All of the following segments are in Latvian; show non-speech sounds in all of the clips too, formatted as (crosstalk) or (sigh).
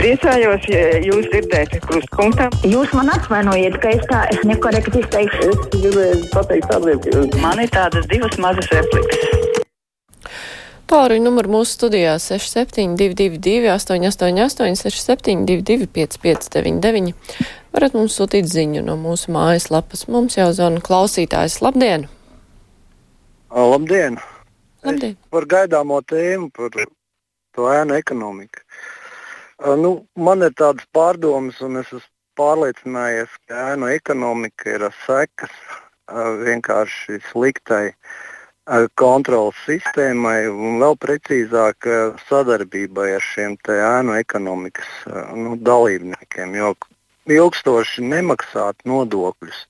Priecājos, ja jūs dzirdēsiet krustpunktā. Jūs man atvainojiet, ka es tā es nekorekti izteikšu. Es gribēju pateikt tādiem, ka Man ir tādas divas mazas replikas. Tālruņa numuru mūsu studijā 6722, 888, 672, 559, varat mums sūtīt ziņu no mūsu mājaslapas. Mums jau zvana klausītājs. Labdien! Labdien! Labdien! Es par gaidāmo tēmu, par to ēnu ekonomiku. A, Nu, man ir tādas pārdomas, un es esmu pārliecinājies, ka ēnu ekonomika ir sekas vienkārši sliktai kontrolas sistēmai un vēl precīzāk sadarbībai ar šiem ēnu ekonomikas nu, dalībniekiem. Jo ilgstoši nemaksāt nodokļus,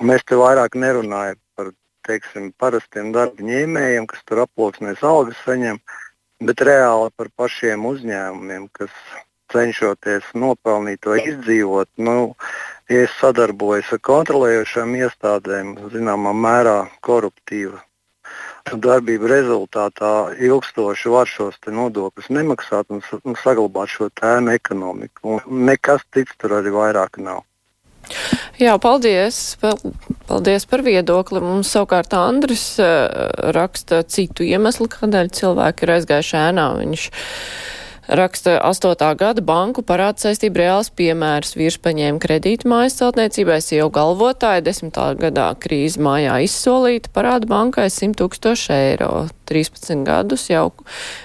mēs te vairāk nerunājam par teiksim, parastiem darba ņēmējiem, kas tur aploksnēs algas saņem, bet reāli par pašiem uzņēmumiem, kas cenšoties nopelnīt to izdzīvot. Nu, ja es sadarbojos ar kontrolējošām iestādēm, zināmā mērā koruptīva darbība rezultātā ilgstoši var šos nodokļus nemaksāt un, un saglabāt šo tēmu ekonomiku. Un nekas cits tur arī vairāk nav. Jā, paldies. Pal- Paldies par viedokli. Mums savukārt Andris uh, raksta citu iemeslu, kādēļ cilvēki ir aizgājuši ēnā. Viņš raksta 8. gada banku parāda saistību reāls piemērs. Vīrs paņēma kredītu mājas celtniecībai, sieva galvotāja, 10. gadā krīze mājā izsolīta, parāda bankai 100 tūkstoši eiro. 13 gadus jau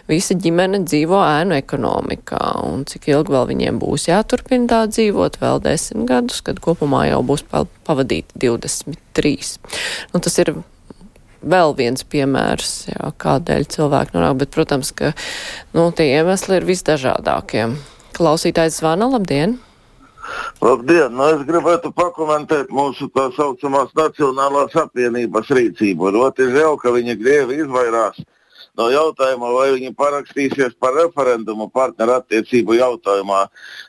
visa ģimene dzīvo ēnu ekonomikā, un cik ilgi vēl viņiem būs jāturpina tā dzīvot, vēl 10 gadus, kad kopumā jau būs pa- pavadīti 23. Nu, tas ir vēl viens piemērs, jā, kādēļ cilvēki nonāk, bet, protams, ka nu, tie iemesli ir visdažādākie. Klausītājs zvana, labdien! Labdien! Nu, es gribētu pakomentēt mūsu tā saucamās Nacionālās apvienības rīcību. Ļoti žēl, ka viņi grievi izvairās no jautājuma, vai viņi parakstīsies par referendumu partnerattiecību jautājumā.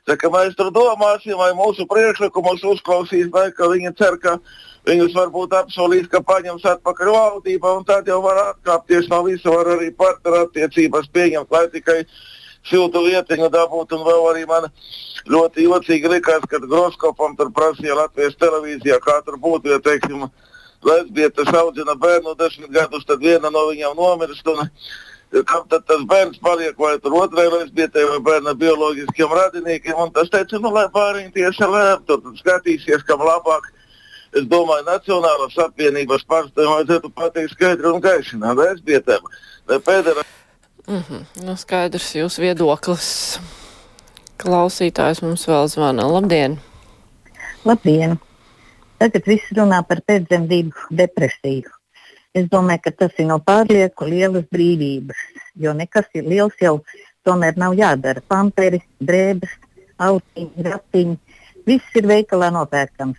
Tā mēs tur domāsim, vai mūsu priekšlikumus uzklausīs, vai viņi cer, ka viņus varbūt apsolīs, ka paņems atpakaļ valdība, un tad jau var atkāpties no visa, var arī partnerattiecības pieņemt, lai tikai siltu vietiņu dabūt, un vēl arī man ļoti jocīgi likās, kad Groskopam tur prasīja Latvijas televīzijā, kā tur būtu, ja, teiksim, lesbietes audzina bērnu desmit gadus, tad viena no viņām nomirst, un kam tad tas bērns paliek, vai tur otrai lesbietei, vai bērna bioloģiskiem radiniekiem, un tas teica, nu, lai pāriņ tieši lēm, tur skatīsies, kam labāk. Es domāju, Nacionālās apvienības pārstāvjiem vajadzētu pateikt skaidri un gaiši, nav lesbietēm, pēdējā. Nu, skaidrs jūs viedoklis. Klausītājs mums vēl zvana. Labdien! Labdien! Tagad viss runā par pēcdzemdību depresiju. Es domāju, ka tas ir no pārlieku lielas brīvības, jo nekas ir liels jau tomēr nav jādara. Pamperis, drēbes, autiņi, ratiņi, viss ir veikalā nopērkams.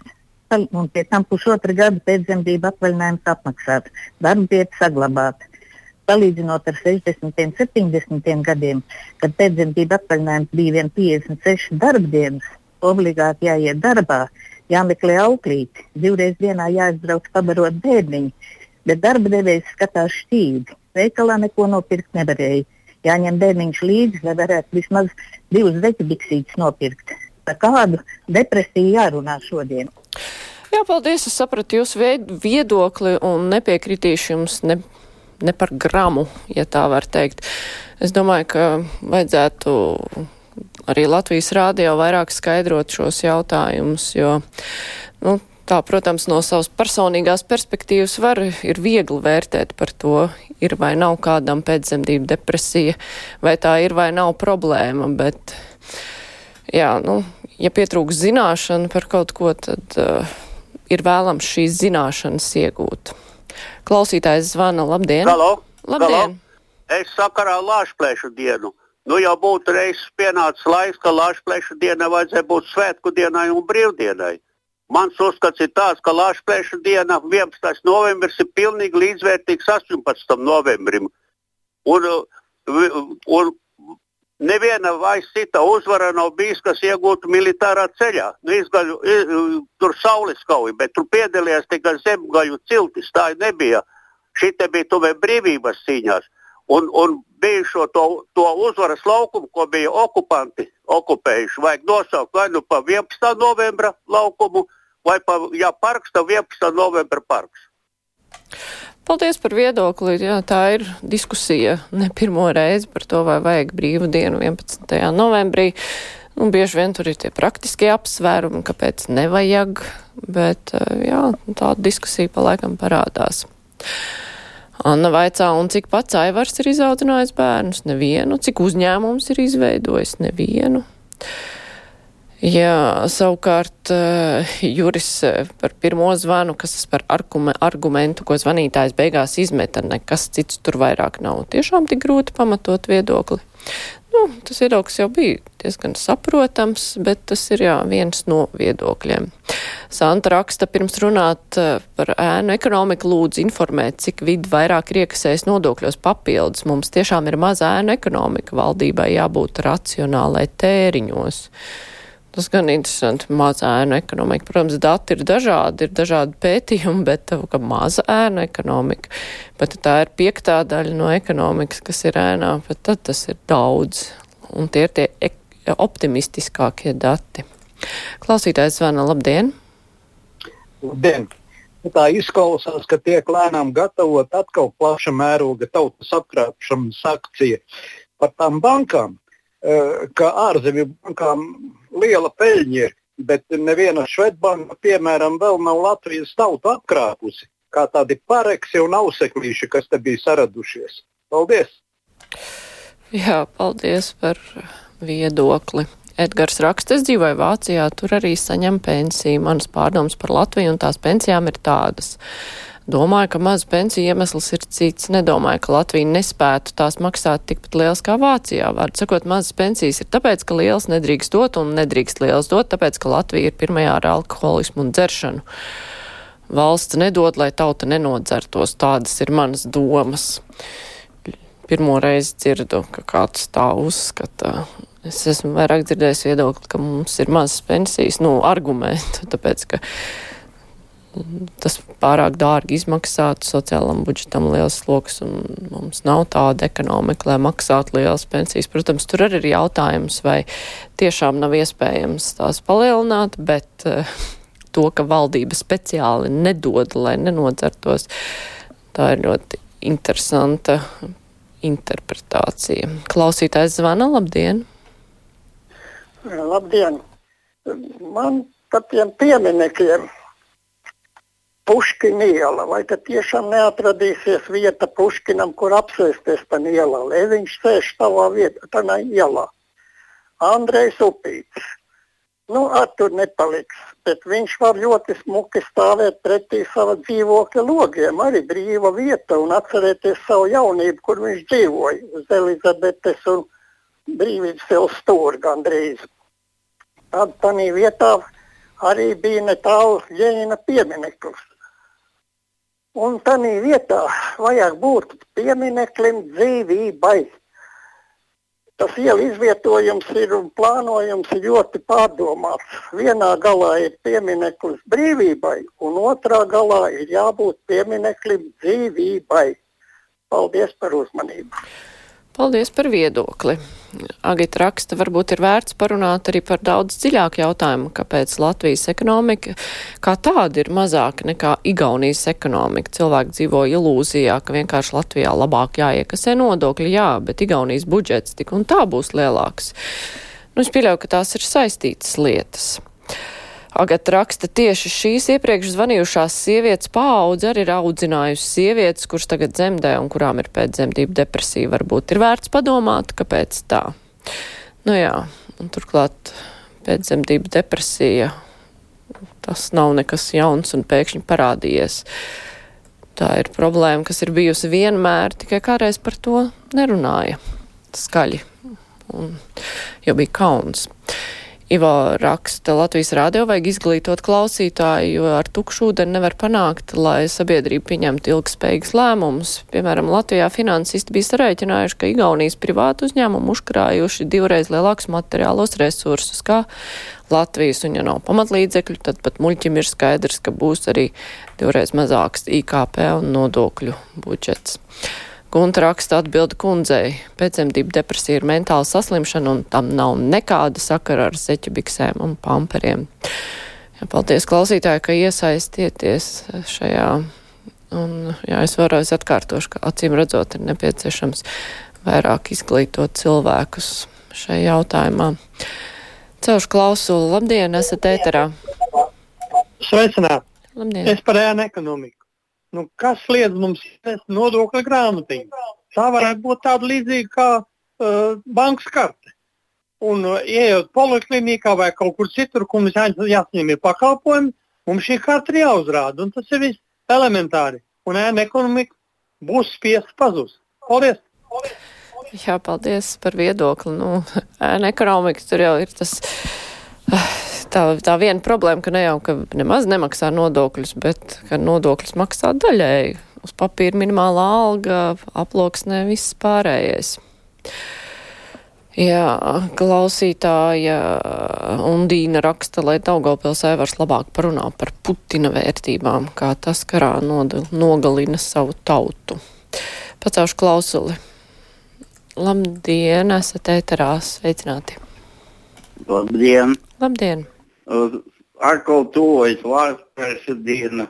Un pie tam pusotra gada pēcdzemdību atvaļinājums apmaksāts, darba vieta saglabāta. Salīdzinot ar 60. un 70. gadiem, kad pēcdzemdību atvaļinājums bija vien 56 darbdienas, obligāti jāiet darbā, jāmeklē auklīti, divreiz dienā jāizbrauc pabarot bērniņu, bet darba devējs skatās šķīvi. Veikalā neko nopirkt nevarēja. Jāņem bērniņš līdzi, lai varētu vismaz divas veķu nopirkt. Par kādu depresiju jārunā šodien? Jā, paldies! Es sapratu jūsu viedokli un nepiekritīšu jums ne, ne par gramu, ja tā var teikt. Es domāju, ka vajadzētu arī Latvijas rādio vairāk skaidrot šos jautājumus, jo, nu, tā, protams, no savas personīgās perspektīvas var, ir viegli vērtēt par to, ir vai nav kādam pēcdzemdību depresija, vai tā ir vai nav problēma, bet, jā, nu, ja pietrūks zināšana par kaut ko, tad uh, ir vēlams šīs zināšanas iegūt. Klausītājs zvana, labdien! Halo, Labdien! es sakarā Lāčplēšu dienu. Nu jau būtu reizes pienācis laiks, ka Lāčplēšu dienai vajadzēja būt svētku dienai un brīvdienai. Mans uzskats ir tāds, ka Lāčplēšu diena 11. novembris ir pilnīgi līdzvērtīgs 18. novembrim. Un, uh, un neviena vairs cita uzvara nav bijis, kas iegūtu militārā ceļā. Nu, izgaļu, i- tur saules kauja, bet tur piedalījās tikai zemgaļu ciltis. Tā nebija. Šī bija tomēr brīvības cīņās. Un, un bijušo to, to uzvaras laukumu, ko bija okupanti okupējuši. Vajag nosaukt vai nu pa 11. novembra laukumu, vai pa, ja parks, tad 11. novembra parks. Paldies par viedokli. Jā, tā ir diskusija ne pirmo reizi par to, vai vajag brīvu dienu 11. novembrī. Nu, bieži vien tur ir tie praktiskie apsvērumi, kāpēc nevajag, bet jā, tāda diskusija palaikam parādās. Anna vaicā, un cik pats Aivars ir izaudzinājis bērnus? Nevienu. Cik uzņēmums ir izveidojis? Nevienu. Jā, savukārt uh, Juris eh, par pirmo zvanu, kas par argumentu, ko zvanītājs beigās izmeta, nekas cits tur vairāk nav. Tiešām tik grūti pamatot viedokli. Nu, tas viedoklis jau bija diezgan saprotams, bet tas ir jā, viens no viedokļiem. Santa raksta pirms runāt eh, par ēnu ekonomiku lūdzu informēt, cik vidi vairāk ir iekasējis nodokļos papildus. Mums tiešām ir maza ēnu ekonomika, valdībai jābūt racionālai tēriņos. Tas gan interesanti, maza ēnu ekonomika. Protams, dati ir dažādi, ir dažādi pētījumi, bet kā maza ēnu ekonomika, bet tā ir piektā daļa no ekonomikas, kas ir ēnā, bet tad tas ir daudz. Un tie ir tie optimistiskākie dati. Klausītājs zvana, labdien! Labdien! Nu, tā izklausās, ka tiek lēnām gatavot atkal plaša mēroga tautas apkrāpšanas akcija par tām bankām, ka ārzemju bankām liela peļņa ir, bet neviena Švedbanka, piemēram, vēl nav Latvijas tautu apkrāpusi, kā tādi pareksi un auseklīši, kas te bija saradušies. Paldies! Jā, paldies par viedokli. Edgars raksta, es dzīvoju Vācijā, tur arī saņem pensiju. Manas pārdomas par Latviju un tās pensijām ir tādas. Domāju, ka maza pensija iemesls ir cits. Nedomāju, ka Latvija nespētu tās maksāt tikpat liels kā Vācijā. Vārds sakot, mazas pensijas ir tāpēc, ka liels nedrīkst dot un nedrīkst liels dot, tāpēc, ka Latvija ir pirmajā ar alkoholismu un dzeršanu. Valsts nedod, lai tauta nenodzertos. Tādas ir manas domas. Pirmo reizi dzirdu, ka kāds tā uzskata. Es esmu vairāk dzirdējis viedokli, ka mums ir mazas pensijas, nu, argumentu, (laughs) tāpēc, ka tas pārāk dārgi izmaksātu sociālam budžetam liels sloks, un mums nav tāda ekonomika, lai maksātu lielas pensijas. Protams, tur arī ir jautājums, vai tiešām nav iespējams tās palielināt, bet uh, to, ka valdība speciāli nedod, lai nenodzertos, tā ir ļoti interesanta interpretācija. Klausītājs zvana, labdien! Labdien! Man par tiem pieminekļiem Puškina iela. Vai tad tiešām neatradīsies vieta Puškinam, kur apsēsties tajā ielā, lai viņš sēž savā vietā, tajā ielā? Andrejs Upīts. Nu, ar tur nepaliks, bet viņš var ļoti smuki stāvēt pretī sava dzīvokļa logiem. Arī brīva vieta un atcerēties savu jaunību, kur viņš dzīvoja uz Elizabetes un brīvības ielas stūri gandrīz. Tad tādā vietā arī bija netālu Ļeņina piemineklis. Un tādā vietā vajag būt piemineklim dzīvībai. Tas ielu izvietojums ir un plānojums ir ļoti pārdomāts. Vienā galā ir piemineklis brīvībai, un otrā galā ir jābūt piemineklim dzīvībai. Paldies par uzmanību! Paldies par viedokli. Agita raksta, varbūt ir vērts parunāt arī par daudz dziļāku jautājumu, kāpēc Latvijas ekonomika kā tāda ir mazāka nekā Igaunijas ekonomika. Cilvēki dzīvo ilūzijā, ka vienkārši Latvijā labāk jāiekasē nodokļi, jā, bet Igaunijas budžets tik un tā būs lielāks. Nu, es pieļauju, ka tās ir saistītas lietas. Agata raksta, tieši šīs iepriekš zvanījušās sievietes paudze arī ir audzinājusi sievietes, kuras tagad dzemdē un kurām ir pēcdzemdību depresija. Varbūt ir vērts padomāt, kāpēc tā. Nu jā, un turklāt pēcdzemdību depresija, tas nav nekas jauns un pēkšņi parādījies. Tā ir problēma, kas ir bijusi vienmēr, tikai kādreiz par to nerunāja skaļi. Un, jo bija kauns. Ivo raksta, Latvijas rādio vajag izglītot klausītāju, jo ar tukšu ūdeni nevar panākt, lai sabiedrība pieņemtu ilgspējīgus lēmumus. Piemēram, Latvijā finansisti bija sarēķinājuši, ka Igaunijas privātu uzņēmumu uzkrājuši divreiz lielākus materiālos resursus kā Latvijas, un ja nav pamatlīdzekļu, tad pat muļķim ir skaidrs, ka būs arī divreiz mazāks IKP un nodokļu budžets. Gunta raksta atbildi kundzei. Pēcdzemdību depresija ir mentāla saslimšana un tam nav nekāda sakara ar seķu biksēm un pamperiem. Jā, paldies klausītāji, ka iesaistieties šajā. Un, jā, es vēlreiz atkārtošu, ka acīm redzot ir nepieciešams vairāk izglītot cilvēkus šajā jautājumā. Celšu klausulu. Labdien, esat ēterā. Sveicināti! Labdien. Es par ēnu ekonomiku. Nu, kas liedz mums iznest nodokļu grāmatiņu? Tā varētu būt tāda līdzīga kā uh, bankas karte. Un, uh, ejot poliklinikā vai kaut kur citur, kur mums jāsaņem pakalpojumi, mums šī karte ir jāuzrāda. Tas ir viss elementāri. Un ēna ekonomika būs spiesta pazust. Paldies! Paldies! Jā, paldies par viedokli. Nu, ēna ekonomika tur jau ir tas tā, tā viena problēma, ka ne jau ka nemaz nemaksā nodokļus, bet ka nodokļus maksā daļēji. Uz papīra minimālā alga, aploksnē viss pārējais. Jā, klausītāja Undīna raksta, lai Daugavpils Evers labāk parunā par Putina vērtībām, kā tas karā nogalina savu tautu. Pacaušu klausuli. Labdien, esat ēterā, sveicināti. Labdien! Labdien! Atkal tuvojas Latvijas diena.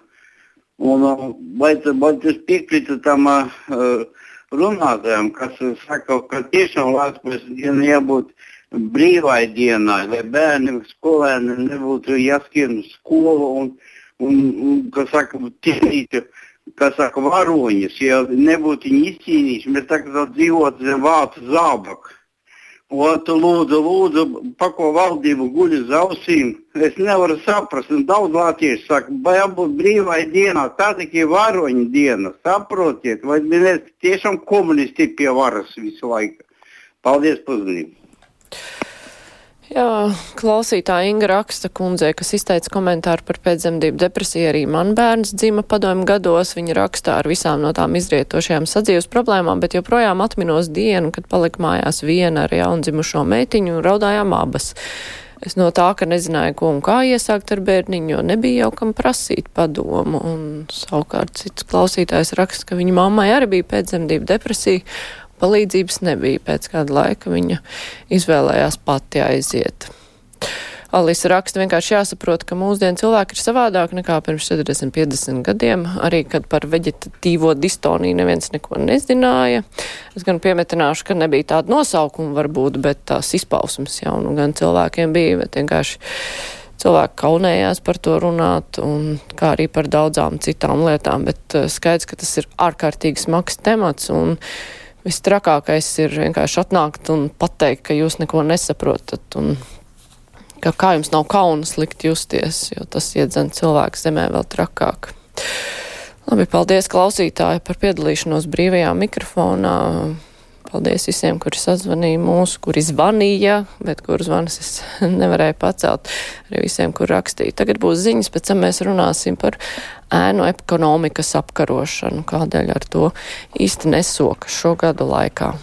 Un, vai, vai tas piekrītu tam runātājiem, kas saka, ka tiešām Latvijas diena jābūt brīvai dienai, lai bērni, skolēni nebūtu jāskrien uz skolu un, un, un kas saka, tīrītu, kas saka, varoņus, ja nebūtu viņi izcīnījuši, mēs tagad dzīvotu zem vācu zābaku. Otru lūdzu, lūdzu, pako valdību guļ uz ausīm. Es nevaru saprast, un daudz latviešu saka, vai jābūt brīvai dienā, tā tikai varoņa diena. Saprotiet, vai mēs tiešām komunisti pie varas visu laiku. Paldies par uzmanību! Jā, klausītāja Inga raksta kundzei, kas izteica komentāru par pēcdzemdību depresiju. Arī man bērns dzima padomju gados. Viņa rakstā ar visām no tām izrietošajām sadzīves problēmām, bet joprojām atminos dienu, kad palika mājās viena ar jaundzimušo meitiņu un raudājām abas. Es no tā, ka nezināju, ko un kā iesākt ar bērniņu, jo nebija jau kam prasīt padomu. Un savukārt cits klausītājs raksta, ka viņa mammai arī bija pēcdzemdību depresija palīdzības nebija. Pēc kāda laika viņa izvēlējās pati aiziet. Alisa raksta vienkārši jāsaprot, ka mūsdienu cilvēki ir savādāk nekā pirms 40, 50 gadiem. Arī, kad par veģetatīvo distoniju neviens neko nezināja. Es gan piemetināšu, ka nebija tāda nosaukuma varbūt, bet tās izpausmes jau nu gan cilvēkiem bija, bet vienkārši cilvēki kaunējās par to runāt, un kā arī par daudzām citām lietām, bet uh, skaidrs, ka tas ir ārkārtīgi smags temats, un Vistrakākais ir vienkārši atnākt un pateikt, ka jūs neko nesaprotat un ka kā jums nav kaunas likt justies, jo tas iedzen cilvēku zemē vēl trakāk. Labi, paldies klausītāji par piedalīšanos brīvajā mikrofonā. Paldies visiem, kuri sazvanīja mūsu, kuri zvanīja, bet kurus zvanus es (laughs) nevarēju pacelt. Arī visiem, kur rakstīja. Tagad būs ziņas, pēc tam mēs runāsim par ēnu ekonomikas apkarošanu, kādēļ ar to īsti nesoka šo gadu laikā.